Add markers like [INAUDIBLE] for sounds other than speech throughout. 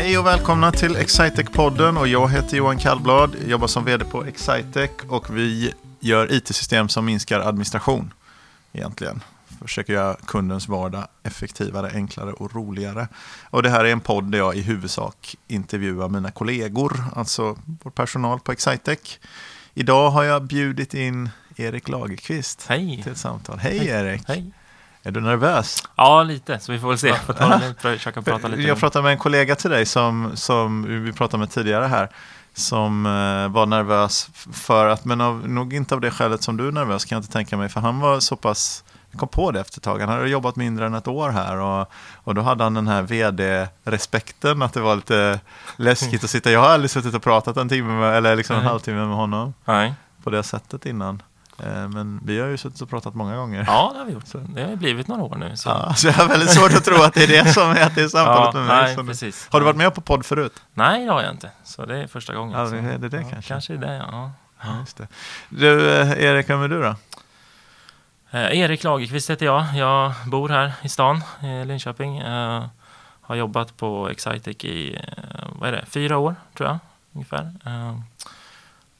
Hej och välkomna till Excitec-podden och jag heter Johan Kallblad, jobbar som vd på Excitec och vi gör it-system som minskar administration egentligen. Försöker göra kundens vardag effektivare, enklare och roligare. Och det här är en podd där jag i huvudsak intervjuar mina kollegor, alltså vår personal på Excitec. Idag har jag bjudit in Erik Lagerqvist Hej. till ett samtal. Hej, Erik! Hej. Är du nervös? Ja, lite. Så vi får väl se. Får ta [LAUGHS] försöka prata lite. Jag pratade med en kollega till dig som, som vi pratade med tidigare här. Som eh, var nervös för att, men av, nog inte av det skälet som du är nervös kan jag inte tänka mig. För han var så pass, jag kom på det efter ett tag, han hade jobbat mindre än ett år här. Och, och då hade han den här vd-respekten, att det var lite läskigt att sitta. Jag har aldrig suttit och pratat en timme, med, eller liksom en halvtimme med honom Nej. på det sättet innan. Eh, men vi har ju suttit och pratat många gånger. Ja, det har vi gjort. Det har ju blivit några år nu. Så. Ja, så jag har väldigt svårt att tro att det är det som är, att det är samtalet med mig. nej, precis. Har du varit med på podd förut? Nej, det har jag inte. Så det är första gången. Ja, det är det ja, kanske. Kanske är det, ja. Ja, just det. Du, eh, Erik, vem är du då? Eh, Erik Lagerqvist heter jag. Jag bor här i stan, i Linköping. Eh, har jobbat på Excitec i, eh, vad är det, fyra år, tror jag, ungefär. Eh,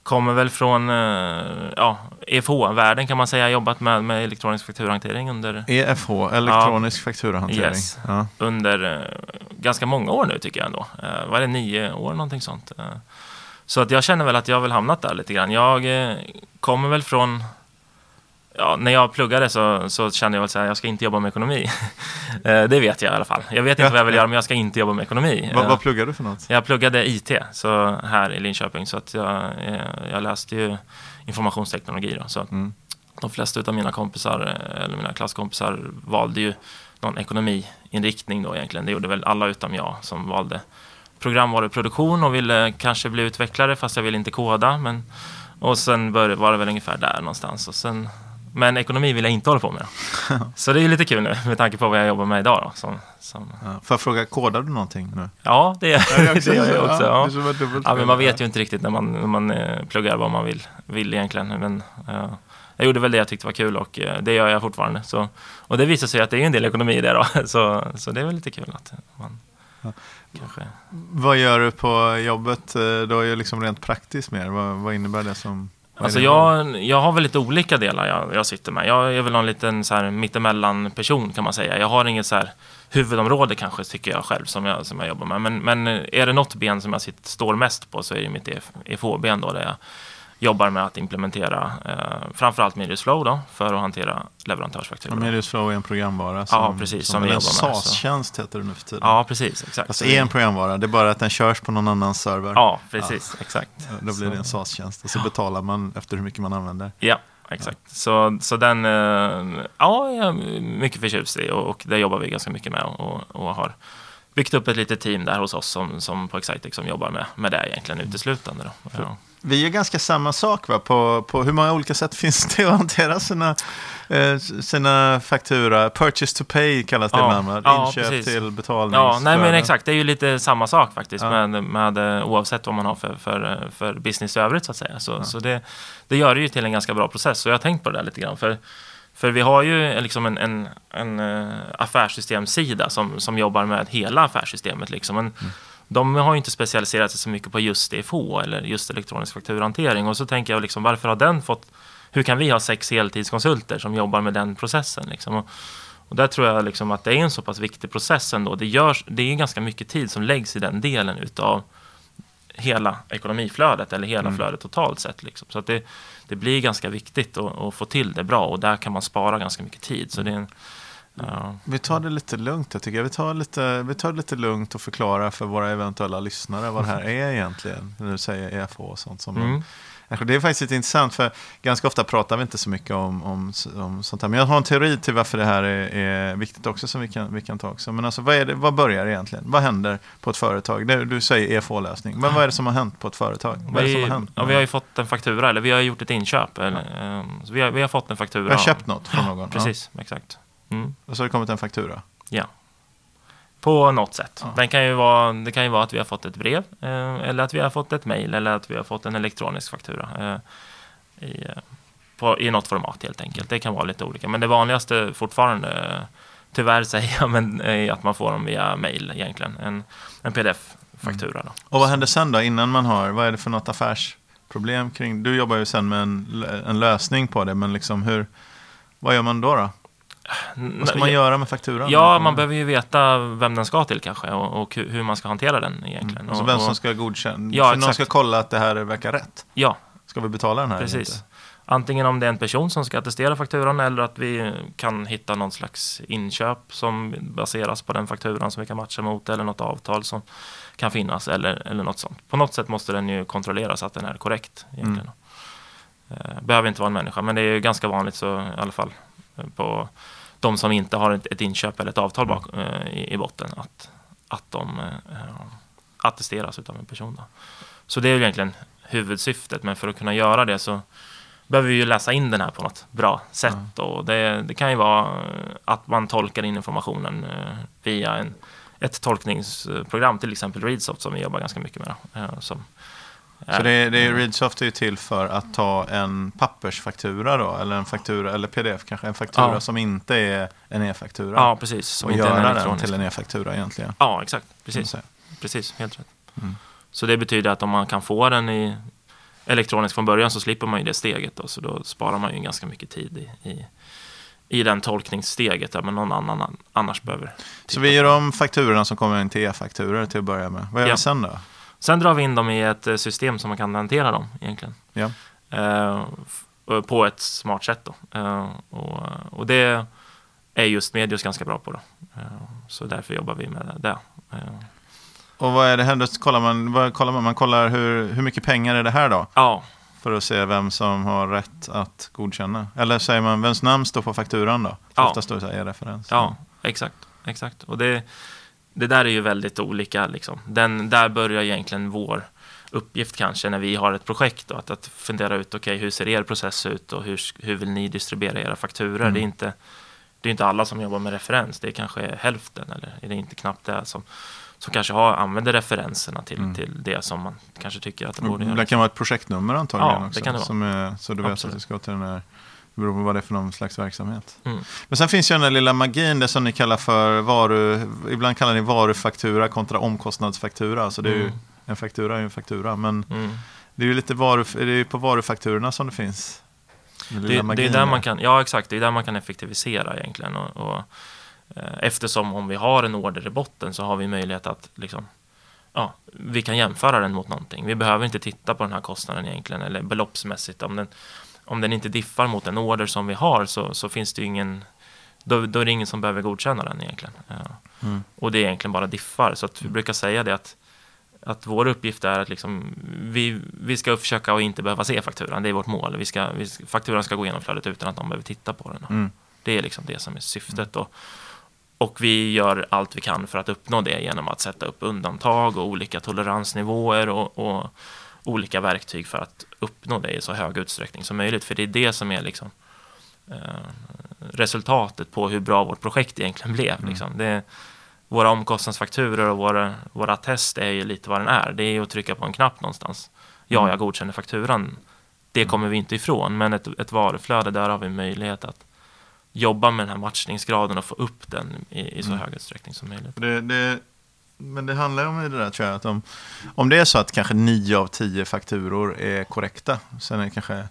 kommer väl från eh, ja, EFH-världen kan man säga. Jobbat med, med elektronisk fakturahantering under EFH, elektronisk fakturahantering. Yes. Ja. under eh, ganska många år nu tycker jag ändå. Eh, var det nio år någonting sånt? Så att jag känner väl att jag har väl hamnat där lite grann. Jag kommer väl från Ja, när jag pluggade så, så kände jag väl så här, jag ska inte jobba med ekonomi. [LAUGHS] Eh, det vet jag i alla fall. Jag vet inte Ja, vad jag vill ja. göra, men jag ska inte jobba med ekonomi. Vad, Eh, vad pluggar du för något? jag pluggade IT så här i Linköping, så att jag, eh, jag läste ju informationsteknologi. Då, så Mm. de flesta av mina kompisar, eller mina klasskompisar, valde ju någon ekonomiinriktning då egentligen. Det gjorde väl alla utom jag som valde programvaruproduktion och ville kanske bli utvecklare fast jag ville inte koda. Men, och sen bör, var det väl ungefär där någonstans. Och sen, men ekonomi vill jag inte hålla på med. [LAUGHS] Så det är lite kul nu med tanke på vad jag jobbar med idag. Då, som, som, Ja. Får jag fråga, kodar du någonting nu? ja, det, det gör jag också. Ja. det är som ett dubbelt Ja, men man vet ju inte riktigt när man, när man eh, pluggar vad man vill, vill egentligen. Men, eh, jag gjorde väl det jag tyckte var kul och eh, det gör jag fortfarande. Så, och det visar sig att det är en del ekonomi i det då. [LAUGHS] Så, så det är väl lite kul att man Ja. kanske... Vad gör du på jobbet? eh, Då är ju liksom rent praktiskt mer. Vad, vad innebär det som... Alltså jag, jag har väl lite olika delar jag, jag sitter med. Jag är väl någon liten så här mittemellan person kan man säga. Jag har inget så här huvudområde kanske tycker jag själv som jag, som jag jobbar med. Men, men är det något ben som jag sitter, står mest på så är det mitt EF- EFH-ben då där jag jobbar med att implementera eh, framförallt Medius Flow då för att hantera leverantörsfakturor. Medius Flow är en programvara som, Ja, precis, som vi eller en jobbar med, så. SAS-tjänst heter det nu för tiden. Ja, precis. Exakt. Fast Så det är en vi- programvara, det är bara att den körs på någon annans server. Ja, precis. Exakt. Då blir det en Så- SAS-tjänst och så betalar man efter hur mycket man använder. Ja, exakt. Så, så den, eh, ja, jag är mycket förtjust i och, och det jobbar vi ganska mycket med och, och har byggt upp ett litet team där hos oss som, som på Excitec som jobbar med, med det egentligen uteslutande. Då. Ja. Vi gör ganska samma sak va? På, på hur många olika sätt [LAUGHS] finns det att hantera sina, eh, sina faktura? Purchase to pay kallas det Ja, ibland. ja, Inköp precis. till betalnings. Ja, nej men exakt, det är ju lite samma sak faktiskt Ja. med, med, eh, oavsett vad man har för, för, eh, för business i övrigt så att säga. Så, så det, det gör det ju till en ganska bra process och jag har tänkt på det där lite grann. För, för vi har ju liksom en, en, en eh, affärssystemsida som, som jobbar med hela affärssystemet. Liksom. Men De har ju inte specialiserat sig så mycket på just EFH eller just elektronisk fakturahantering. Och så tänker jag, liksom, varför har den fått... Hur kan vi ha sex heltidskonsulter som jobbar med den processen? Liksom? Och, och där tror jag liksom att det är en så pass viktig process ändå. Det, görs, det är ganska mycket tid som läggs i den delen utav hela ekonomiflödet eller hela flödet totalt sett. Liksom. Så att det, det blir ganska viktigt att, att få till det bra och där kan man spara ganska mycket tid. Så det är en, ja, Vi tar det lite lugnt, jag tycker jag. Vi tar, lite, vi tar det lite lugnt och förklarar för våra eventuella lyssnare vad det här [LAUGHS] är egentligen. När du säger EFH och sånt. Som Mm. Kanske Det är faktiskt lite intressant, för ganska ofta pratar vi inte så mycket om, om, om sånt här. Men jag har en teori till varför det här är, är viktigt också, som vi kan, vi kan ta också. Men alltså, vad, är det, vad börjar egentligen? Vad händer på ett företag? Det, du säger EFH-lösning, men vad är det som har hänt på ett företag? Vad är det som vi, har hänt? ja, vi har ju fått en faktura, eller vi har gjort ett inköp. Eller, ehm, så vi, har, vi har fått en faktura. Vi har köpt något från någon? Precis, exakt. Mm. Och så har det kommit en faktura? ja. På något sätt. Ja. Den kan ju vara, det kan ju vara att vi har fått ett brev, eh, eller att vi har fått ett mejl, eller att vi har fått en elektronisk faktura. Eh, i, eh, på, I något format helt enkelt. Det kan vara lite olika. Men det vanligaste fortfarande, eh, tyvärr [LAUGHS] säger jag, men är att man får dem via mejl egentligen. En, en pdf faktura. Då. Och vad händer sen då, innan man har, vad är det för något affärsproblem kring, du jobbar ju sen med en, en lösning på det, men liksom hur, vad gör man då? då? Vad ska man göra med fakturan? Ja, man behöver ju veta vem den ska till kanske och, och hur man ska hantera den egentligen. Mm. Alltså vem som ska godkänna, Ja, för någon exakt. ska kolla att det här verkar rätt. Ja, Ska vi betala den här precis. inte? Antingen om det är en person som ska attestera fakturan eller att vi kan hitta någon slags inköp som baseras på den fakturan som vi kan matcha mot eller något avtal som kan finnas eller, eller något sånt. På något sätt måste den ju kontrolleras att den är korrekt egentligen. Eh, Behöver inte vara en människa, men det är ju ganska vanligt så i alla fall på de som inte har ett, inköp eller ett avtal bak, eh, i, i botten att, att de eh, attesteras utav en person. Då. Så det är ju egentligen huvudsyftet, men för att kunna göra det så behöver vi ju läsa in den här på något bra sätt. Och det, det kan ju vara eh, att man tolkar in informationen via en, ett tolkningsprogram, till exempel Readsoft som vi jobbar ganska mycket med. Då, som Så det, är- det är, Readsoft är ju till för att ta en pappersfaktura då, eller en faktura, eller pdf kanske, en faktura Ja. som inte är en e-faktura. Ja, precis. Som och göra den elektronisk. till en e-faktura egentligen. Ja, exakt. Precis. Precis, helt rätt. Mm. Så det betyder att om man kan få den i elektroniskt från början så slipper man ju det steget. Då, så då sparar man ju ganska mycket tid i, i, i den tolkningssteget där men någon annan an- annars behöver. Så vi gör om fakturorna som kommer in till e-fakturor till att börja med. Vad gör Ja. vi sen då? Sen drar vi in dem i ett eh, system som man kan hantera dem egentligen. Ja. Eh, eh, på ett smart sätt då. Eh, och, och det är just Medius ganska bra på då. Eh, så därför jobbar vi med det. Eh, Och vad är det här? Då kollar man, vad kollar man? man kollar hur, hur mycket pengar är det här då? ja, För att se vem som har rätt att godkänna. Eller säger man vems namn står på fakturan då? Ja. Ofta står det så här e-referens. Ja, exakt. exakt. Och det, det där är ju väldigt olika. Liksom. Den, där börjar egentligen vår uppgift kanske när vi har ett projekt. Då, att, att fundera ut, okej, hur ser er process ut och hur, hur vill ni distribuera era fakturor? Mm. Det, är inte, det är inte alla som jobbar med referens. Det är kanske hälften eller är det inte knappt det som, som kanske har, använder referenserna till, Mm. till det som man kanske tycker att det borde Det göra. kan vara ett projektnummer antagligen Ja, det också. kan det vara. Är, så du vet Absolut. att det ska till den här, det beror på vad det är för någon slags verksamhet. Mm. Men sen finns ju den där lilla magin, det som ni kallar för varu, ibland kallar ni varufaktura kontra omkostnadsfaktura. Alltså det är ju, Mm. en faktura är ju en faktura, men Mm. det är ju lite varu, det är ju på varufakturorna som det finns. Det, det är där man kan, ja exakt, det är där man kan effektivisera egentligen. Och, och, eh, eftersom om vi har en order i botten så har vi möjlighet att liksom, ja, vi kan jämföra den mot någonting. Vi behöver inte titta på den här kostnaden egentligen, eller beloppsmässigt. Om den, om den inte diffar mot en order som vi har så, så finns det ju ingen, då, då är det ingen som behöver godkänna den egentligen. Mm. Och det är egentligen bara diffar. Så att vi brukar säga det att, att vår uppgift är att liksom, vi, vi ska försöka att inte behöva se fakturan. Det är vårt mål. Vi ska, vi, fakturan ska gå igenom flödet utan att de behöver titta på den. Mm. Det är liksom det som är syftet. Och, och vi gör allt vi kan för att uppnå det genom att sätta upp undantag och olika toleransnivåer och, och olika verktyg för att uppnå det i så hög utsträckning som möjligt. För det är det som är liksom, eh, resultatet på hur bra vårt projekt egentligen blev. Mm. Liksom. Det, våra omkostnadsfakturor och våra, våra test är ju lite vad den är. Det är ju att trycka på en knapp någonstans. Ja, Mm. jag godkänner fakturan. Det kommer vi inte ifrån, men ett, ett varuflöde, där har vi möjlighet att jobba med den här matchningsgraden och få upp den i, i så Mm. hög utsträckning som möjligt. Det, det, men det handlar ju om det där tror jag. Att om, om det är så att kanske nio av tio fakturor är korrekta. Sen är det kanske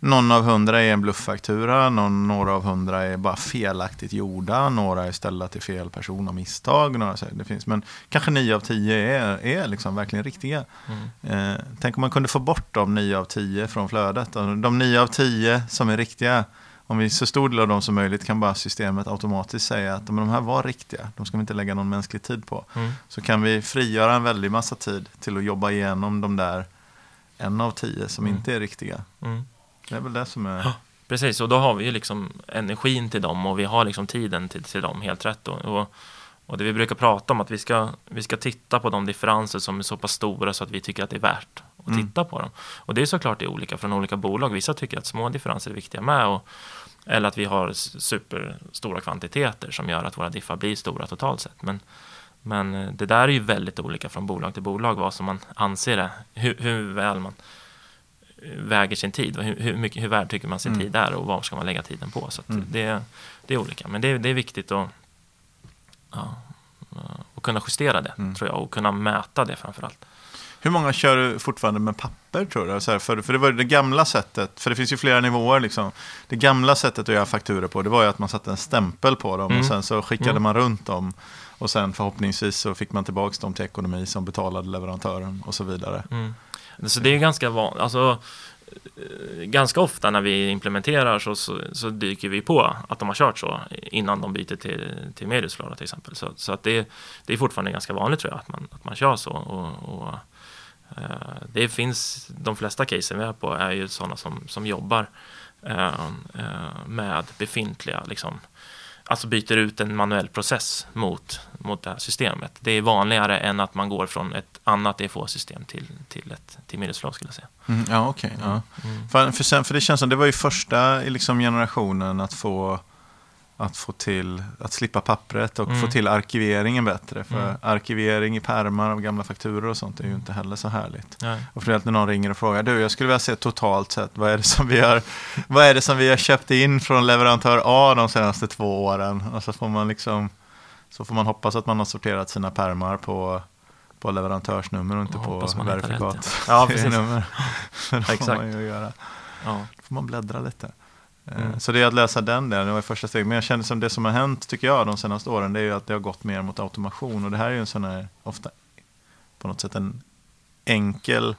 någon av hundra är en blufffaktura. Någon, några av hundra är bara felaktigt gjorda. Några är ställda till fel person av misstag. Några, så- det finns, men kanske nio av tio är, är liksom verkligen riktiga. Mm. Eh, tänk om man kunde få bort de nio av tio från flödet. Och De nio av tio som är riktiga, om vi så stor del av dem som möjligt kan bara systemet automatiskt säga att men de här var riktiga, de ska vi inte lägga någon mänsklig tid på. Mm. Så kan vi frigöra en väldig massa tid till att jobba igenom de där en av tio som Mm. inte är riktiga. Mm. Det är väl det som är... Ja. Precis, och då har vi ju liksom energin till dem och vi har liksom tiden till, till dem, helt rätt. Och, och, och det vi brukar prata om att vi ska, vi ska titta på de differenser som är så pass stora så att vi tycker att det är värt att Mm. titta på dem. Och det är såklart det är olika från olika bolag. Vissa tycker att små differenser är viktiga med. Och, eller att vi har superstora kvantiteter som gör att våra diffar blir stora totalt sett. Men, men eh, det där är ju väldigt olika från bolag till bolag vad som man anser det. Hur, hur väl man eh, väger sin tid och hur, hur, mycket, hur värd tycker man sin Mm. tid är och vad ska man lägga tiden på. Så Mm. det, det är olika. Men det, det är viktigt att ja, eh, och kunna justera det, Mm. tror jag, och kunna mäta det framförallt. Hur många kör du fortfarande med papper tror du? Så här, för, för det var det gamla sättet, för det finns ju flera nivåer liksom. Det gamla sättet att göra fakturor på, det var ju att man satte en stämpel på dem Mm. och sen så skickade Mm. man runt dem. Och sen förhoppningsvis så fick man tillbaka dem till ekonomi som betalade leverantören och så vidare. Mm. Så det är ju ganska van, alltså, Eh, ganska ofta när vi implementerar så, så, så dyker vi på att de har kört så innan de byter till, till Mediusflora till exempel. Så, så att det, det är fortfarande ganska vanligt tror jag att man, att man kör så. Och, och, eh, det finns, de flesta casen vi är på är ju sådana som, som jobbar eh, eh med befintliga liksom, alltså byter ut en manuell process mot, mot det här systemet. Det är vanligare än att man går från ett annat EFO-system till, till ett till Mediusflow skulle jag säga. Mm, ja, okej. ja. Mm. För, för, sen, för det känns som det var ju första i liksom generationen att få, att få till, att slippa pappret och Mm. få till arkiveringen bättre. För Mm. arkivering i pärmar av gamla fakturor och sånt är ju inte heller så härligt. Nej. Och för när någon ringer och frågar, du jag skulle vilja se totalt sett, vad är det som vi har, vad är det som vi har köpt in från leverantör A de senaste två åren? Och så får man liksom, så får man hoppas att man har sorterat sina pärmar på, på leverantörsnummer och inte Och på verifikat. Ja, [LAUGHS] precis. nummer. [LAUGHS] det får Exakt. man ju göra. Ja. Då får man bläddra lite. Eh, Mm. Så det är att läsa den delen, det var första steget. Men jag känner som det som har hänt, tycker jag, de senaste åren, det är ju att det har gått mer mot automation. Och det här är ju en sån här, ofta på något sätt en enkel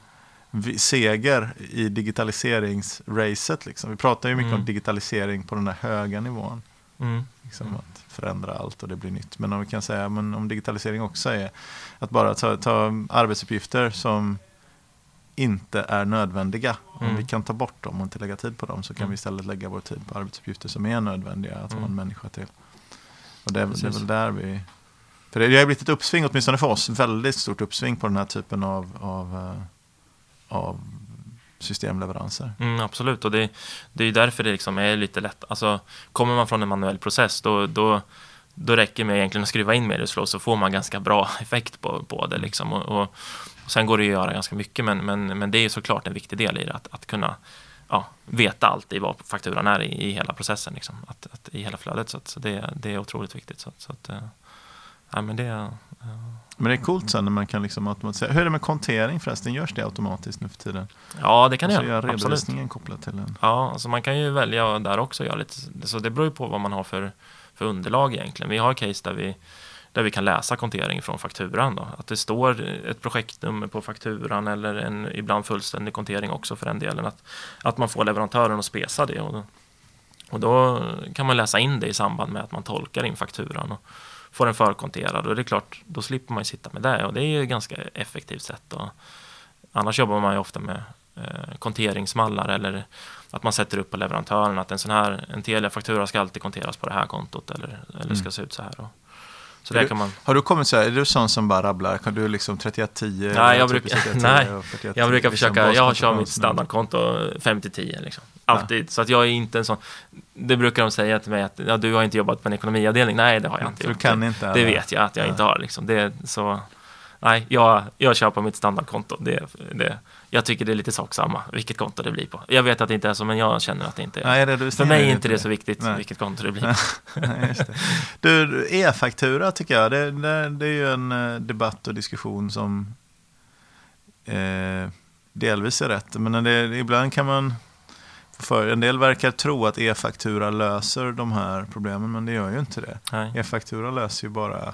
seger i digitaliseringsracet. Liksom. Vi pratar ju mycket Mm. om digitalisering på den där höga nivån. Mm. Liksom Mm. Att förändra allt och det blir nytt. Men om vi kan säga men om digitalisering också är att bara ta, ta arbetsuppgifter som inte är nödvändiga. Om Mm. vi kan ta bort dem och inte lägga tid på dem så kan Mm. vi istället lägga vår tid på arbetsuppgifter som är nödvändiga att ha Mm. en människa till. Och det det är väl där vi... För det har blivit ett uppsving, åtminstone för oss, väldigt stort uppsving på den här typen av, av, eh, av systemleveranser. Mm, absolut, och det, det är därför det liksom är lite lätt. Alltså, kommer man från en manuell process då, då, då räcker det med egentligen att skruva in Mediusflow så får man ganska bra effekt på, på det. Liksom. Och, och, och sen går det att göra ganska mycket, men, men, men det är ju såklart en viktig del i det. Att, att kunna ja, veta alltid vad fakturan är i, i hela processen, liksom. att, att, i hela flödet. Så, att, så det, det är otroligt viktigt. Så, så att, eh, ja, men det, eh, Men det är coolt sen när man kan liksom automatisera. Hur är det med kontering förresten? Görs det automatiskt nu för tiden? ja, det kan det så göra. är Absolut. redovisningen kopplat till en. Ja, alltså man kan ju välja där också göra lite, så det beror ju på vad man har för, för underlag egentligen. Vi har case där vi, där vi kan läsa kontering från fakturan då. Att det står ett projektnummer på fakturan eller en ibland fullständig kontering också för den delen. Att, att man får leverantören att spesa det och då, och då kan man läsa in det i samband med att man tolkar in fakturan och får den förkonterad och det är klart, då slipper man sitta med det och det är ju ett ganska effektivt sätt. Och annars jobbar man ju ofta med eh, konteringsmallar eller att man sätter upp på leverantören att en sån här en Telia-faktura ska alltid konteras på det här kontot eller, eller ska Mm. se ut så här. Och, så Är där du- kan man, Har du kommit så här, är du sån som bara rabblar? Kan du liksom 3110? Nej, jag brukar- 3110 [LAUGHS] nej, och 4110, jag brukar liksom försöka, jag kör mitt standardkonto 50-10 liksom. Alltid. Så att jag är inte en sån, det brukar de säga till mig att ja, du har inte jobbat på en ekonomiavdelning. Nej, det har jag inte För du kan det, inte det alla. vet jag att jag inte har liksom. Det, så, nej, jag, jag kör på mitt standardkonto. Det, det, jag tycker det är lite sak samma vilket konto det blir på. Jag vet att det inte är så, men jag känner att det inte är. Nej, För redovisningen mig är inte det så viktigt Nej. vilket konto det blir på. [LAUGHS] Nej, det. Du, e-faktura tycker jag, det, det, det är ju en eh, debatt och diskussion som eh, delvis är rätt. Men det, ibland kan man, för en del verkar tro att e-faktura löser de här problemen, men det gör ju inte det. E-faktura löser ju bara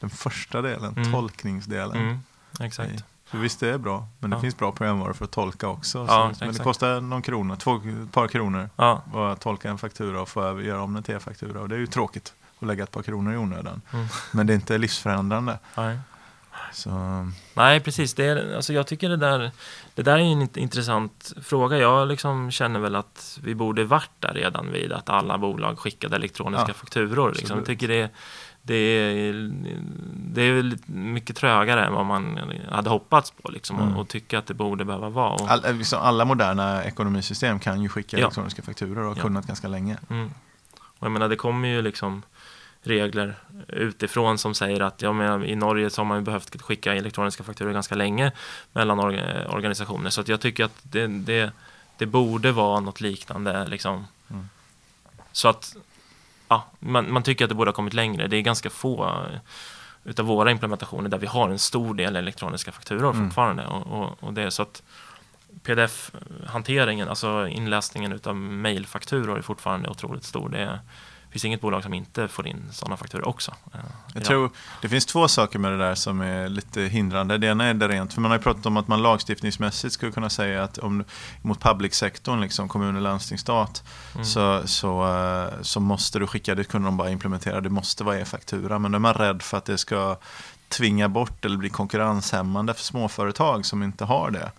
den första delen, Mm. tolkningsdelen. Mm, exakt. För visst, det är bra, men det Ja. finns bra programvaror för att tolka också. Ja, så, men det kostar någon krona, två, par kronor Ja. att tolka en faktura och få över, göra om den till e-faktura. Och det är ju tråkigt att lägga ett par kronor i onödan. Mm. Men det är inte livsförändrande. Nej. Så, Nej, precis. Det är, alltså jag tycker det där, det där är en int- intressant fråga. Jag liksom känner väl att vi borde varit där redan vid att alla bolag skickade elektroniska Ja, fakturor. Liksom. Jag tycker det, det, är, det är mycket trögare än vad man hade hoppats på liksom, Mm. och, och tycker att det borde behöva vara. Och, all, liksom alla moderna ekonomisystem kan ju skicka Ja. elektroniska fakturor och har Ja. kunnat ganska länge. Mm. Och jag menar, det kommer ju liksom regler utifrån som säger att ja, men i Norge så har man ju behövt skicka elektroniska fakturor ganska länge mellan or- organisationer. Så att jag tycker att det, det, det borde vara något liknande. Liksom. Mm. Så att ja, man, man tycker att det borde ha kommit längre. Det är ganska få utav våra implementationer där vi har en stor del elektroniska fakturor Mm. fortfarande. Och, och, och det är så att pdf-hanteringen, alltså inläsningen utav mejlfakturor är fortfarande otroligt stor. Det är, finns inget bolag som inte får in sådana fakturor också. Eh, Jag ja. tror det finns två saker med det där som är lite hindrande. Det ena är det rent, för man har ju pratat om att man lagstiftningsmässigt skulle kunna säga att om, mot public-sektorn, liksom kommuner, landsting, stat, Mm. så, så, eh, så måste du skicka, det kunde de bara implementera, det måste vara e-faktura. Men då är man rädd för att det ska tvinga bort eller bli konkurrenshämmande för småföretag som inte har det.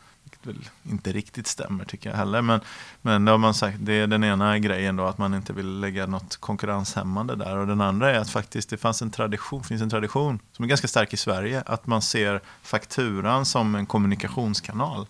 Vilket väl inte riktigt stämmer tycker jag heller. Men, men det har man sagt, det är den ena grejen då, att man inte vill lägga något konkurrenshämmande där. Och den andra är att faktiskt det fanns en tradition, finns en tradition som är ganska stark i Sverige, att man ser fakturan som en kommunikationskanal.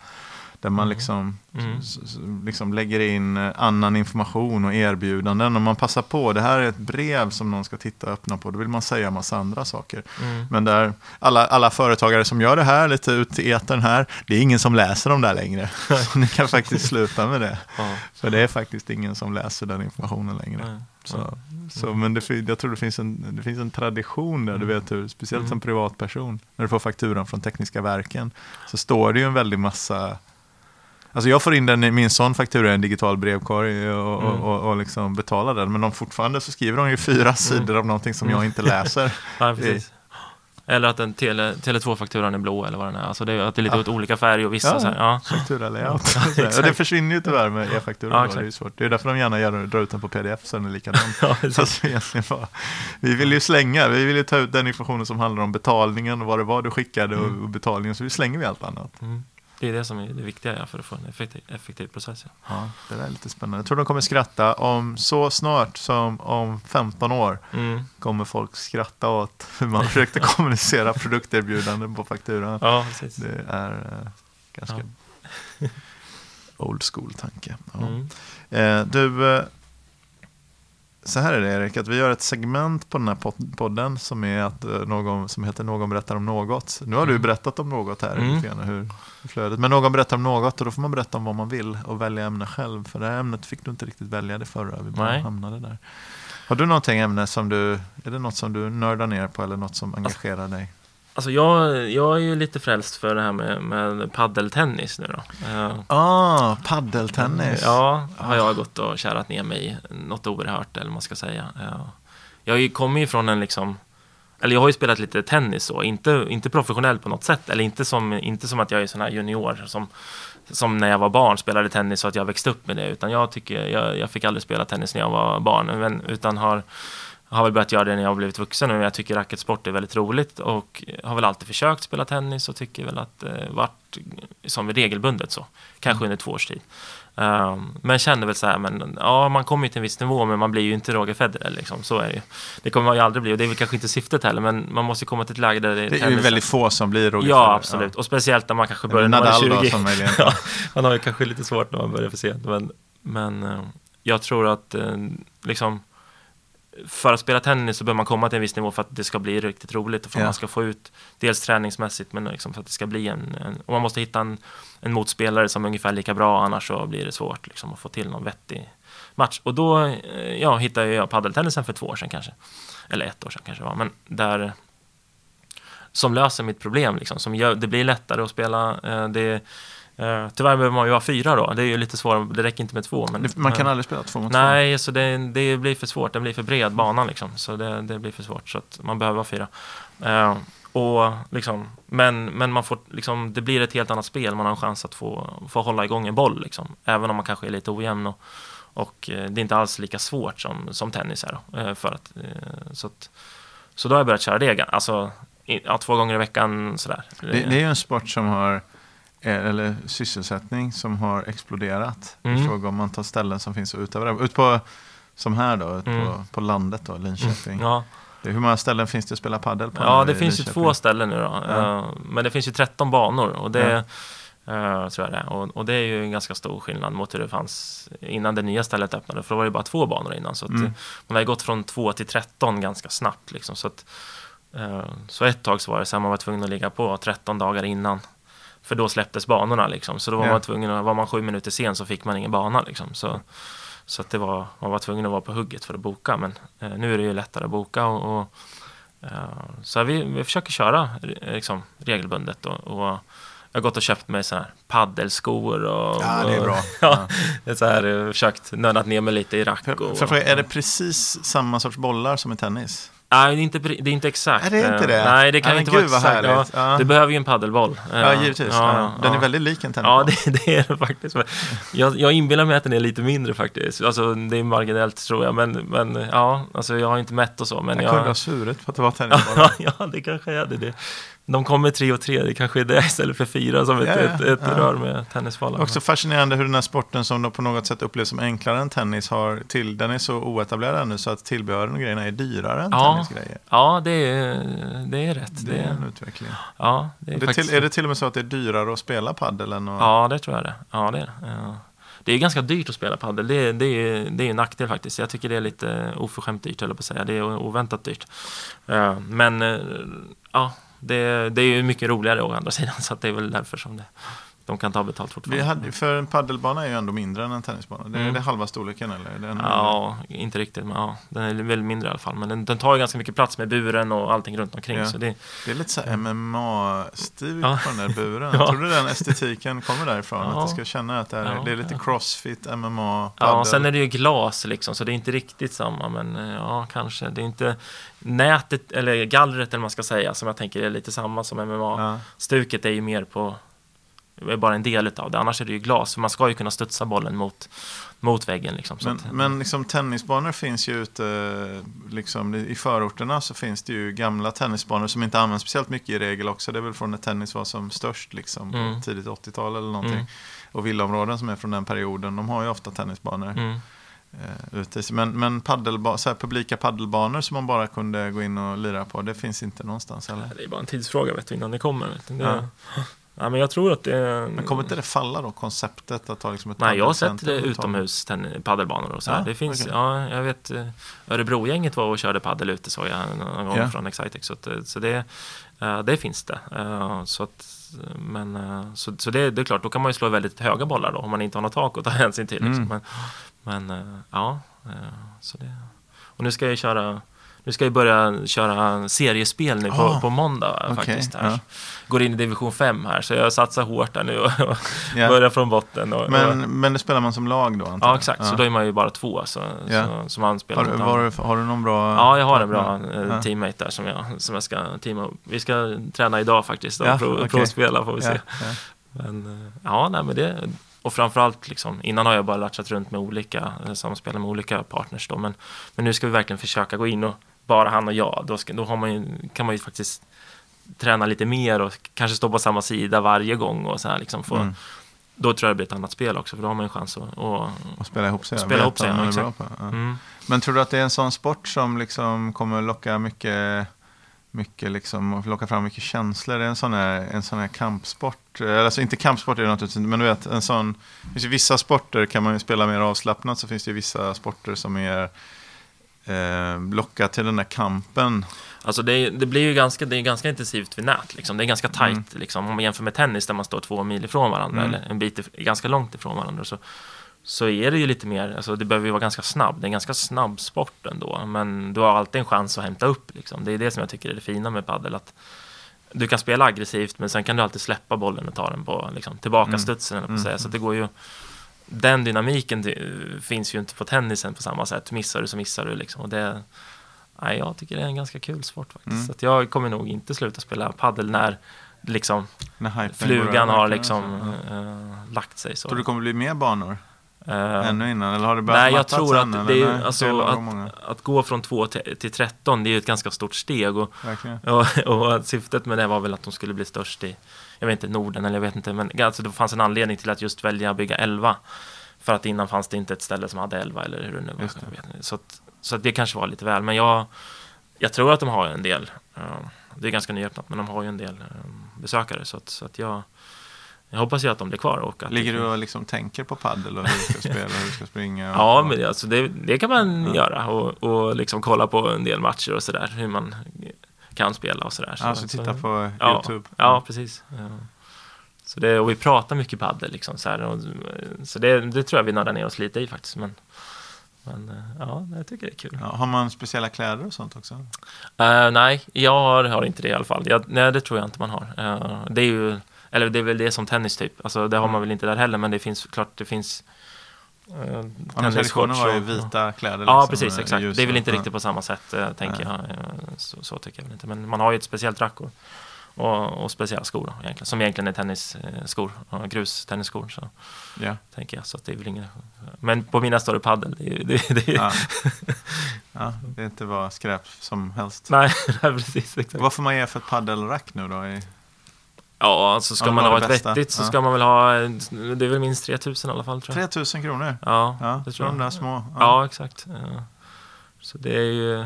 Där man liksom, Mm. s- s- liksom lägger in eh, annan information och erbjudanden. Och man passar på, det här är ett brev som någon ska titta och öppna på. Då vill man säga massa andra saker. Mm. Men där alla, alla företagare som gör det här, lite ut i etern här, det är ingen som läser dem där längre. [LAUGHS] Så ni kan faktiskt sluta med det. Ja. För det är faktiskt ingen som läser den informationen längre. Nej. Så, så, men det, jag tror det finns en, det finns en tradition där, du vet hur, speciellt som Mm. privatperson, när du får fakturan från Tekniska verken, så står det ju en väldig massa Alltså jag får in den i min sån faktura i en digital brevkorg och, Mm. och, och, och liksom betalar den. Men de fortfarande så skriver de ju fyra sidor av någonting som jag inte [LAUGHS] läser. Ja, precis. Eller att en tele, Tele2-fakturan är blå eller vad den är. Alltså det att det är lite Ja. åt olika färger och vissa Ja. så här. Ja. Faktura-layout. Ja, [LAUGHS] och det försvinner ju tyvärr med e-fakturor. Ja, då, det är ju svårt. Det är därför de gärna gör, drar ut den på pdf så den är likadan. [LAUGHS] Ja. Fast vi egentligen bara, vi vill ju slänga, vi vill ju ta ut den informationen som handlar om betalningen och vad det var du skickade och, Mm. och betalningen, så vi slänger vi allt annat. Mm. Det är det som är det viktiga ja, för att få en effektiv, effektiv process. Ja. Ja, det där är lite spännande. Jag tror de kommer skratta om så snart som om 15 år Mm. kommer folk skratta åt hur man försökte [LAUGHS] kommunicera produkterbjudanden på fakturan. ja, precis. Det är eh, ganska old school tanke. Ja. Mm. Eh, du, eh, så här är det Erik, att vi gör ett segment på den här pod- podden som, är att, eh, någon, som heter Någon berättar om något. Nu har du Mm. berättat om något här, Mm. grann, hur, hur flödet. Men någon berättar om något och då får man berätta om vad man vill och välja ämne själv. För det här ämnet fick du inte riktigt välja det förra, vi bara Nej. hamnade där. Har du någonting ämne som du, är det något som du nördar ner på eller något som engagerar dig? Alltså jag, jag är ju lite frälst för det här med, med paddeltennis nu då. Eh, Ah, paddeltennis. Ja, har jag gått och kärat ner mig i något oerhört eller vad man ska säga. Ja. Jag kommer ju från en liksom eller jag har ju spelat lite tennis så, inte, inte professionellt på något sätt. Eller inte som, inte som att jag är sån här junior som, som när jag var barn spelade tennis så att jag växte upp med det. Utan jag tycker, jag, jag fick aldrig spela tennis när jag var barn. Men, utan har, har väl börjat göra det när jag har blivit vuxen. Och jag tycker racketsport är väldigt roligt. Och har väl alltid försökt spela tennis och tycker väl att det eh, varit som regelbundet så. Kanske under två års tid. Um, men känner väl så här, men ja, man kommer ju till en viss nivå, men man blir ju inte Roger Federer liksom. Så är det ju. Det kommer man ju aldrig bli och det är väl kanske inte syftet heller, men man måste komma till ett läge där det är Det är ju väldigt få som blir Roger Ja, Federer. absolut. Och speciellt när man kanske börjar när man är Nadal då, 20. som möjligen. [LAUGHS] ja, man har ju kanske lite svårt när man börjar för sent. Men, men eh, jag tror att eh, liksom för att spela tennis så behöver man komma till en viss nivå för att det ska bli riktigt roligt och för att Ja. man ska få ut dels träningsmässigt men liksom för att det ska bli en, en och man måste hitta en, en motspelare som är ungefär lika bra annars så blir det svårt liksom, att få till någon vettig match. Och då eh, ja, hittade jag paddeltennisen för två år sedan kanske. Eller ett år sedan kanske var. Men där som löser mitt problem liksom. Som gör, det blir lättare att spela. Eh, det, eh, tyvärr behöver man ju ha fyra då. Det är ju lite svårare. Det räcker inte med två. Men, Man kan eh, aldrig spela två mot två. Nej, så det, det blir för svårt. Den blir för bred, banan liksom. Så det, det blir för svårt. Så att man behöver ha fyra. Eh, och liksom, men men man får, liksom, det blir ett helt annat spel. Man har en chans att få, få hålla igång en boll. Liksom. Även om man kanske är lite ojämn. Och, och det är inte alls lika svårt som, som tennis är. Då, för att, så, att, så då har jag börjat köra det. Alltså, ja, två gånger i veckan sådär. Det, det är ju en sport som har, eller sysselsättning som har exploderat. Mm. I fråga om man tar ställen som finns utöva det. Ut på, som här då, ut Mm. på, på landet då, Linköping. Ja, Det, hur många ställen finns det att spela padel på? ja det finns ju Linköping? två ställen nu då. Ja. Eh, Men det finns ju 13 banor och det Ja. eh, tror jag det är. Och, och det är ju en ganska stor skillnad mot hur det fanns innan det nya stället öppnade. För då var det bara två banor innan. Så Mm. eh, man har ju gått från två till 13 ganska snabbt. Liksom, så, att, eh, så ett tag så var det så här, man var tvungen att ligga på 13 dagar innan. För då släpptes banorna liksom. Så då var Ja. man tvungen att, var man sju minuter sen så fick man ingen bana liksom. Så, så att det var, man var tvungen att vara på hugget för att boka. Men eh, nu är det ju lättare att boka och, och så vi, vi försöker köra liksom, regelbundet och, och jag har gått och köpt mig sådana här paddelskor och, ja, det är bra. [LAUGHS] ja, ja. så här, försökt nördat ner mig lite i rack. För, och, för fråga, är det precis samma sorts bollar som i tennis? Nej, det är inte, det är inte exakt. Är det inte det? Nej, det kan ja, inte gud, vara exakt. Ja, Du behöver ju en paddelboll. Ja, givetvis. Ja, den är väldigt lik en tennisboll. Ja, det, [LAUGHS] det är den faktiskt. Jag, jag inbillar mig att den är lite mindre faktiskt. Alltså, det är marginellt tror jag. Men, men ja, alltså, jag har inte mätt och så. Men jag, jag kunde ha svurit på att det var [LAUGHS] tennisbollar. ja, det kanske är det de kommer tre och tre, det kanske är det istället för fyra som ett, ja, ett, ett ja. rör med tennisbollar. Också fascinerande hur den här sporten som de på något sätt upplevs som enklare än tennis har till, den är så oetablerad ännu så att tillbehören och grejerna är dyrare än ja, tennisgrejer. Ja, det är, det är rätt. Det är en utveckling. Ja, det är, det faktiskt... till, är det till och med så att det är dyrare att spela padel än att... Ja, det tror jag det. Ja, det är ja. Det är ganska dyrt att spela padel. Det, det, är, det är en nackdel faktiskt. Jag tycker det är lite oförskämt dyrt, jag på att säga. Det är oväntat dyrt. Men, ja det, det är ju mycket roligare å andra sidan, så det är väl därför som det, de kan ta betalt fortfarande. Vi hade, för en paddelbana är ju ändå mindre än en tennisbana. Det är mm. det halva storleken eller? Det ja, mindre? inte riktigt, men ja, den är väl mindre i alla fall. Men den, den tar ju ganska mycket plats med buren och allting runt omkring. Ja. Så det, det är lite så MMA-stil ja. på den där buren. [LAUGHS] ja. Tror du den estetiken kommer därifrån? Ja. Att du ska känna att det är, det är lite crossfit, MMA, paddel. Ja, sen är det ju glas liksom, så det är inte riktigt samma. Men eh, ja, kanske. Det är inte nätet, eller gallret eller man ska säga, som jag tänker är lite samma som MMA. Stuket är ju mer på är bara en del av det. Annars är det ju glas. För man ska ju kunna studsa bollen mot, mot väggen. Liksom, men, att, men liksom, tennisbanor finns ju ute liksom, i förorterna. så finns det ju gamla tennisbanor som inte används speciellt mycket i regel också. Det är väl från när tennis var som störst, liksom, mm. tidigt 80-tal eller någonting. Mm. Och villaområden som är från den perioden, de har ju ofta tennisbanor. Mm. Uh, ute. Men, men paddelba, så här, publika paddelbanor som man bara kunde gå in och lira på, det finns inte någonstans? Eller? Det är bara en tidsfråga vet du, innan det kommer. Det, ja. Ja, men jag tror att det... Men kommer inte det falla då, konceptet att ha liksom ett Nej, jag har sett det utomhus paddelbanor och så Ja, det finns, okay. ja, jag vet, eh, Örebrogänget var och körde paddel ute såg jag någon gång yeah. från Excitex. Så, eh, så det, det finns det. Så, att, men, så, så det, det, är klart, då kan man ju slå väldigt höga bollar då, om man inte har något tak att ta [LAUGHS] hänsyn till. Liksom. Mm. Men, men ja, så det... Och nu ska jag köra nu ska jag börja köra seriespel nu på, oh, på måndag okay, faktiskt. Här. Ja. Går in i division 5 här, så jag satsar hårt där nu och, yeah. [LAUGHS] börjar från botten. Och, men, och, men det spelar man som lag då? Ja, exakt. Ja. Så då är man ju bara två. Så, yeah. så, så man spelar har, har du någon bra? Ja, jag har en bra ja. teammate där som jag, som jag ska teama upp. Vi ska träna idag faktiskt och ja, prov, okay. provspela får vi se. Men eh, ja, nej, men det och framförallt, liksom, innan har jag bara latchat runt med olika, samspelat med olika partners då, men, men nu ska vi verkligen försöka gå in och bara han och jag, då, ska, då man ju, kan man ju faktiskt träna lite mer och kanske stå på samma sida varje gång och så här liksom få, mm. Då tror jag det blir ett annat spel också, för då har man en chans att och, och spela ihop sig. Spela ihop sig ja. Mm. Men tror du att det är en sån sport som liksom kommer locka mycket, mycket liksom, locka fram mycket känslor? Det är en sån här, en sån här kampsport, alltså inte kampsport är det naturligtvis men du vet, en sån, finns ju vissa sporter kan man ju spela mer avslappnat, så finns det ju vissa sporter som är eh, locka till den där kampen? Alltså det, det, blir ju ganska, det är ganska intensivt vid nät. Liksom. Det är ganska tajt. Mm. Liksom. Om man jämför med tennis där man står två mil ifrån varandra, mm. eller en bit ganska långt ifrån varandra, så, så är det ju lite mer, alltså det behöver ju vara ganska snabb. Det är en ganska snabb sport ändå, men du har alltid en chans att hämta upp. Liksom. Det är det som jag tycker är det fina med padel. Att du kan spela aggressivt, men sen kan du alltid släppa bollen och ta den på liksom, tillbaka studsen. Mm. Säga. Så det går ju den dynamiken finns ju inte på tennisen på samma sätt. Missar du så missar du liksom. Och det, nej, jag tycker det är en ganska kul sport faktiskt. Mm. Så jag kommer nog inte sluta spela paddel när liksom när flugan har liksom äh, lagt sig. Så. Tror du kommer bli mer banor? Uh, Ännu innan? Eller har det Nej, jag tror att, än, det är, alltså, att, att, gå från 2 till, till 13 det är ju ett ganska stort steg. Och, och, och, syftet med det var väl att de skulle bli störst i jag vet inte, Norden eller jag vet inte, men alltså, det fanns en anledning till att just välja att bygga 11. För att innan fanns det inte ett ställe som hade 11 eller hur det nu var. Det. Så, att, så att det kanske var lite väl, men jag, jag tror att de har en del, uh, det är ganska nyöppnat, men de har ju en del uh, besökare. Så att, så att jag, jag hoppas ju att de blir kvar. Och att Ligger du och liksom tänker på paddel och hur du ska [LAUGHS] spela hur du ska springa? Ja, men det, alltså det, det kan man ja. göra och, och liksom kolla på en del matcher och sådär. Hur man kan spela och sådär. Så, alltså titta på ja, YouTube? Ja, precis. Ja. Så det, och vi pratar mycket padel liksom så här, och, så det, det tror jag vi nördar ner oss lite i faktiskt. Men Men eh, ja, jag tycker det är kul. Ja, har man speciella kläder och sånt också? Uh, nej, jag har, har, inte det i alla fall. Jag, nej, det tror jag inte man har. Uh, det är ju, eller det är väl det som tennis typ. Alltså, det har man väl inte där heller, men det finns klart, det finns Uh, Traditionen var ju vita kläder. Liksom, ja, precis. Exakt. Det är väl inte riktigt på samma sätt, uh, tänker jag. Uh, så, så, tycker jag väl inte. Men man har ju ett speciellt rack och, och, speciella skor då, egentligen, som egentligen är tennisskor, uh, grustennisskor. Så, yeah. tänker jag. Så det är väl ingen... Men på mina står det paddel. Det, det, det, ja. [LAUGHS] ja, det är inte bara skräp som helst. [LAUGHS] Nej, precis. Exakt. Vad får man ge för ett paddelrack nu då? I... Ja, alltså ska man ha ett bästa. vettigt så ja. ska man väl ha, det är väl minst 3000 i alla fall tror jag. 3000 kronor? Ja, ja det tror jag. De där små? Ja, ja exakt. Så det är ju...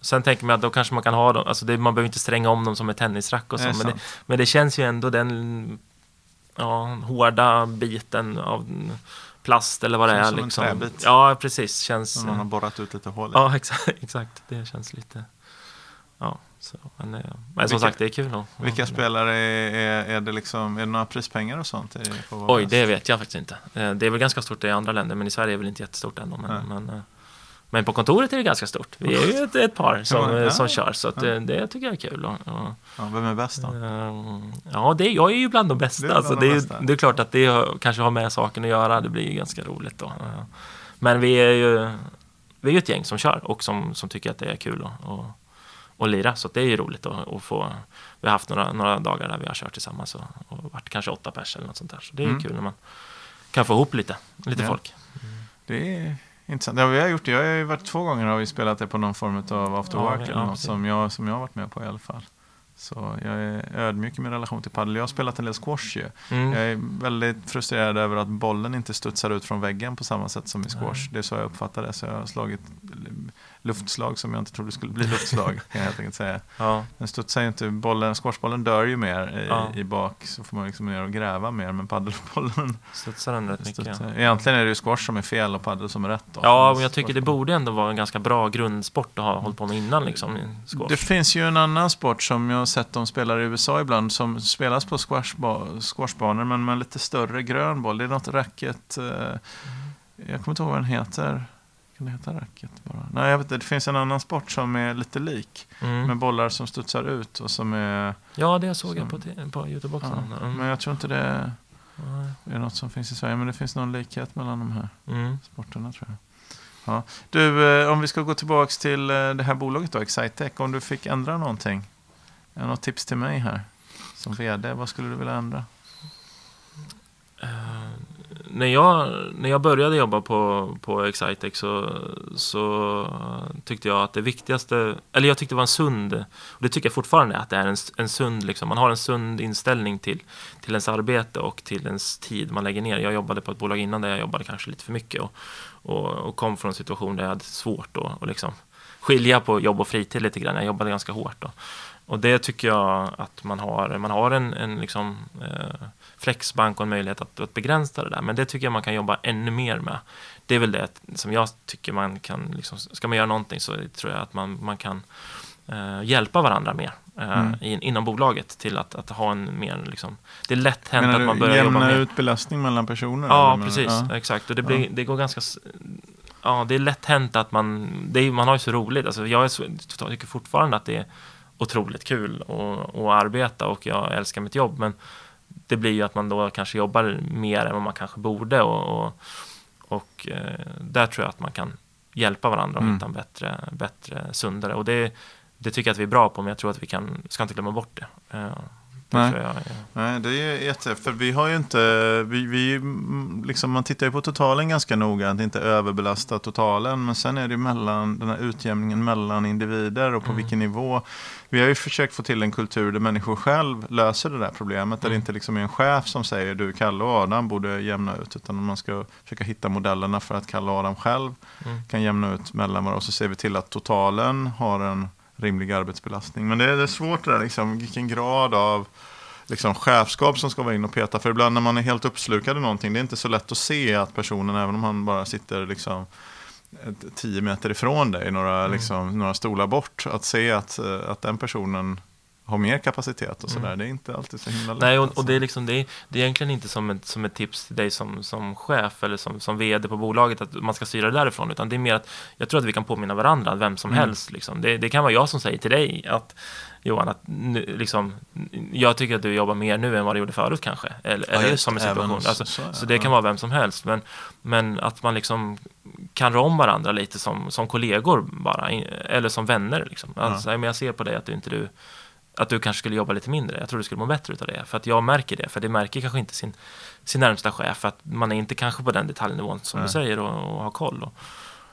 Sen tänker man att då kanske man kan ha dem, alltså det, man behöver inte stränga om dem som ett tennisrack och så, men det, men det känns ju ändå den ja, hårda biten av plast eller vad det är. Som liksom. en träbit. Ja, precis. Känns... Man har borrat ut lite hål i. Ja, [LAUGHS] exakt. exakt. Det känns lite... Ja. Så, men, men vilka, som sagt, det är kul. Då. Vilka spelare är, är, är, det liksom, är det några prispengar och sånt? Oj, det vet jag faktiskt inte. Eh, det är väl ganska stort i andra länder, men i Sverige är det väl inte jättestort ännu. Men, men, eh, men, på kontoret är det ganska stort. Vi är ju ett, ett par som, ja, som kör, så det, det, tycker jag är kul. Och, och, ja, vem är bäst då? Ja, det, jag är ju bland de bästa. Det är, alltså, det, är, det är klart att det kanske har med saken att göra. Det blir ju ganska roligt då. Men vi är ju vi är ett gäng som kör och som, som tycker att det är kul. Och, och och lira. Så det är ju roligt att, att, få. Vi har haft några, några dagar där vi har kört tillsammans och, och varit kanske åtta pers eller något sånt där. Så det är mm. kul när man kan få ihop lite, lite ja. folk. Mm. Det är intressant. Ja, vi har gjort det. Jag har ju varit två gånger har vi spelat det på någon form av after work ja, eller något som jag, som jag har varit med på i alla fall. Så jag är ödmjuk i min relation till padel. Jag har spelat en del squash ju. Mm. Jag är väldigt frustrerad över att bollen inte studsar ut från väggen på samma sätt som i squash. Nej. Det är så jag uppfattar det. Så jag har slagit luftslag som jag inte trodde skulle bli luftslag. kan jag helt enkelt säga. Ja. Den studsar ju inte, bollen, squashbollen dör ju mer i, ja. i bak så får man liksom ner och gräva mer. Men paddelbollen studsar den rätt mycket. Ja. Egentligen är det ju squash som är fel och paddel som är rätt. Då. Ja, men jag tycker det borde ändå vara en ganska bra grundsport att ha hållit på med innan. Liksom, squash. Det finns ju en annan sport som jag har sett de spelar i USA ibland som spelas på squashbanor men med lite större grön boll. Det är något racket. Eh, jag kommer inte ihåg vad den heter. Kan det heta racket bara? Nej, jag vet inte. Det finns en annan sport som är lite lik. Mm. Med bollar som studsar ut och som är... Ja, det såg som, jag på, på Youtube också. Ja, mm. Men jag tror inte det är något som finns i Sverige. Men det finns någon likhet mellan de här mm. sporterna tror jag. Ja. Du, eh, om vi ska gå tillbaka till eh, det här bolaget då, Excitec. Om du fick ändra någonting. Något tips till mig här? Som vd, vad skulle du vilja ändra? När, jag, när jag började jobba på, på Excitec så, så tyckte jag att det viktigaste, eller jag tyckte det var en sund, och det tycker jag fortfarande att det är en, en sund, liksom, man har en sund inställning till, till ens arbete och till ens tid man lägger ner. Jag jobbade på ett bolag innan där jag jobbade kanske lite för mycket och, och, och kom från en situation där jag hade svårt att liksom skilja på jobb och fritid lite grann. Jag jobbade ganska hårt. Då. Och det tycker jag att man har. Man har en, en liksom, eh, flexbank och en möjlighet att, att, begränsa det där. Men det tycker jag man kan jobba ännu mer med. Det är väl det som jag tycker man kan, liksom, ska man göra någonting så tror jag att man, man kan eh, hjälpa varandra mer eh, mm. in, inom bolaget till att, att ha en mer, liksom, det är lätt hänt att man börjar jobba med... ut belastning mellan personer? Ja, precis, ja. exakt. Och det, blir, ja. det går ganska ja, det är lätt hänt att man, det är, man har ju så roligt. Alltså, jag, är så, tycker fortfarande att det är otroligt kul att, att arbeta och jag älskar mitt jobb. Men det blir ju att man då kanske jobbar mer än vad man kanske borde. Och, och, och eh, där tror jag att man kan hjälpa varandra och mm. hitta en bättre, bättre, sundare. Och det, det tycker jag att vi är bra på, men jag tror att vi kan, ska inte glömma bort det. Nej. Jag, ja. Nej, det är jätte... För vi har ju inte... Vi, vi, liksom, man tittar ju på totalen ganska noga, att inte överbelasta totalen. Men sen är det mellan, den här utjämningen mellan individer och på mm. vilken nivå. Vi har ju försökt få till en kultur där människor själv löser det där problemet. Där det mm. inte liksom är en chef som säger du, Kalle och Adam borde jämna ut. Utan man ska försöka hitta modellerna för att Kalle och Adam själv mm. kan jämna ut mellan varandra. Och så ser vi till att totalen har en rimlig arbetsbelastning. Men det är, det är svårt det där, liksom, vilken grad av liksom, chefskap som ska vara in och peta. För ibland när man är helt uppslukad i någonting, det är inte så lätt att se att personen, även om han bara sitter liksom, tio meter ifrån dig, några, mm. liksom, några stolar bort, att se att, att den personen ha mer kapacitet och sådär. Mm. Det är inte alltid så himla lätt. Nej, och, alltså. och det, är liksom, det, är, det är egentligen inte som ett, som ett tips till dig som, som chef eller som, som vd på bolaget att man ska styra det därifrån, utan det är mer att jag tror att vi kan påminna varandra, vem som Mm. helst. Liksom. Det, det kan vara jag som säger till dig att Johan, att nu, liksom, jag tycker att du jobbar mer nu än vad du gjorde förut kanske. Eller, Ja, eller som en situation. så- Alltså, så, ja. så det kan vara vem som helst. Men, men att man liksom kan rå om varandra lite som, som kollegor bara, eller som vänner. Liksom. Alltså, men jag ser på dig att du inte du att du kanske skulle jobba lite mindre. Jag tror du skulle må bättre utav det. För att jag märker det. För det märker kanske inte sin, sin närmsta chef. Att man är inte kanske på den detaljnivån som Nej. du säger och, och har koll. Och,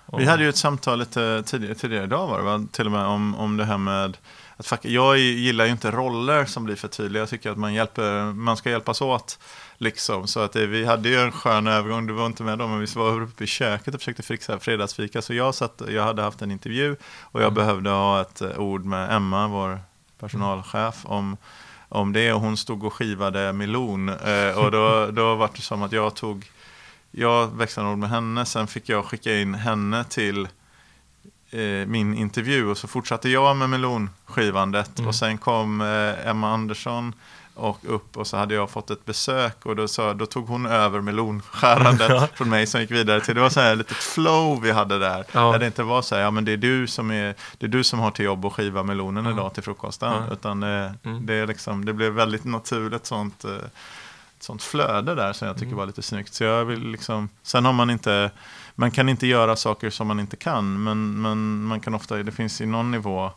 och, Vi hade ju ett samtal lite tidigare, tidigare idag var det va? Till och med om, om det här med att fuck, jag gillar ju inte roller som blir för tydliga. Jag tycker att man, hjälper, man ska hjälpas åt. Liksom. Så att det, vi hade ju en skön övergång, du var inte med då, men vi var uppe i köket och försökte fixa fredagsfika. Så jag, satt, jag hade haft en intervju och jag Mm. behövde ha ett eh, ord med Emma, vår personalchef, om, om det. Och hon stod och skivade melon. Eh, och då, då var det som att jag tog jag växlade ord med henne, sen fick jag skicka in henne till eh, min intervju och så fortsatte jag med melonskivandet Mm. och sen kom eh, Emma Andersson och upp och så hade jag fått ett besök och då, sa, då tog hon över melonskärandet [LAUGHS] från mig som gick vidare till, det var så här lite flow vi hade där. Ja. Där det inte var så här, ja men det är du som, är, det är du som har till jobb att skiva melonen Ja. idag till frukosten. Ja. Utan det, Mm. det, är liksom, det blev väldigt naturligt sånt eh, sånt flöde där som jag tycker Mm. var lite snyggt. Så jag vill liksom, sen har man inte, man kan inte göra saker som man inte kan, men, men man kan ofta, det finns i någon nivå eh,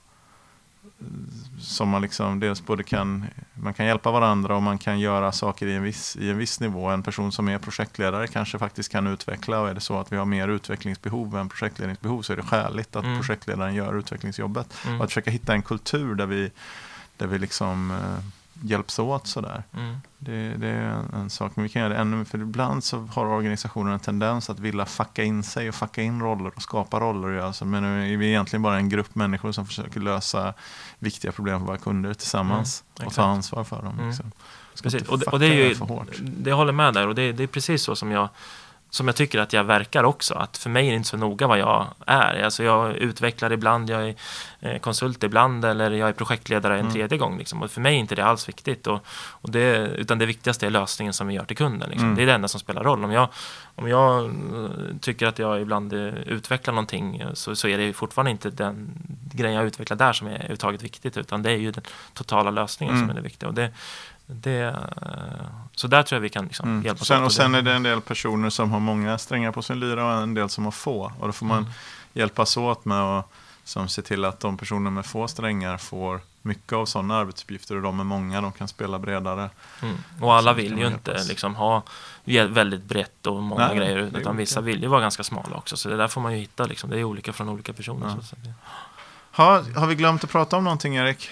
som man liksom dels både kan, man kan hjälpa varandra och man kan göra saker i en viss, i en viss nivå. En person som är projektledare kanske faktiskt kan utveckla och är det så att vi har mer utvecklingsbehov än projektledningsbehov så är det skäligt att Mm. projektledaren gör utvecklingsjobbet. Mm. Och att försöka hitta en kultur där vi, där vi liksom eh, hjälps åt sådär. Mm. Det, det är en, en sak, men vi kan göra det ännu för ibland så har organisationen en tendens att vilja fucka in sig och fucka in roller och skapa roller. Alltså, men nu är vi egentligen bara en grupp människor som försöker lösa viktiga problem för våra kunder tillsammans Mm, och ta ansvar för dem. Mm. Liksom. Precis, och det, och det är ju, det håller med där och det, det är precis så som jag, som jag tycker att jag verkar också. Att för mig är det inte så noga vad jag är. Alltså jag utvecklar ibland, jag är eh, konsult ibland eller jag är projektledare en Mm. tredje gång. Liksom. Och för mig är inte det alls viktigt. Och, och det, utan det viktigaste är lösningen som vi gör till kunden. Liksom. Mm. Det är det enda som spelar roll. Om jag, om jag eh, tycker att jag ibland eh, utvecklar någonting så, så är det fortfarande inte den grejen jag utvecklar där som är överhuvudtaget viktigt. Utan det är ju den totala lösningen Mm. som är det viktiga. Och det, det, så där tror jag vi kan liksom Mm. hjälpas Sen, åt. och sen är det en del personer som har många strängar på sin lyra och en del som har få. Och då får man Mm. hjälpas åt med att som se till att de personer med få strängar får mycket av sådana arbetsuppgifter och de med många de kan spela bredare. Mm. Och alla vill ju inte liksom ha vä- väldigt brett och många Nej, grejer. är Utan olika. vissa vill ju vara ganska smala också. Så det där får man ju hitta. Liksom. Det är olika från olika personer. Ja. Ha, har vi glömt att prata om någonting Erik?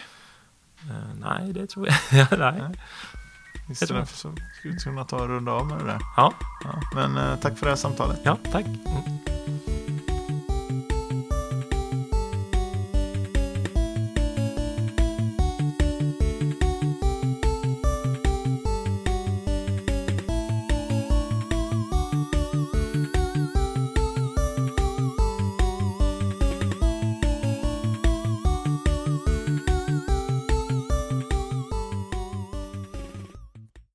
Eh, nej, det tror jag. [LAUGHS] nej. Nej. Tror Istället för så skulle vi kunna ta och runda av med det där. Ja, Ja, men eh, tack för det här samtalet. ja, tack. Mm.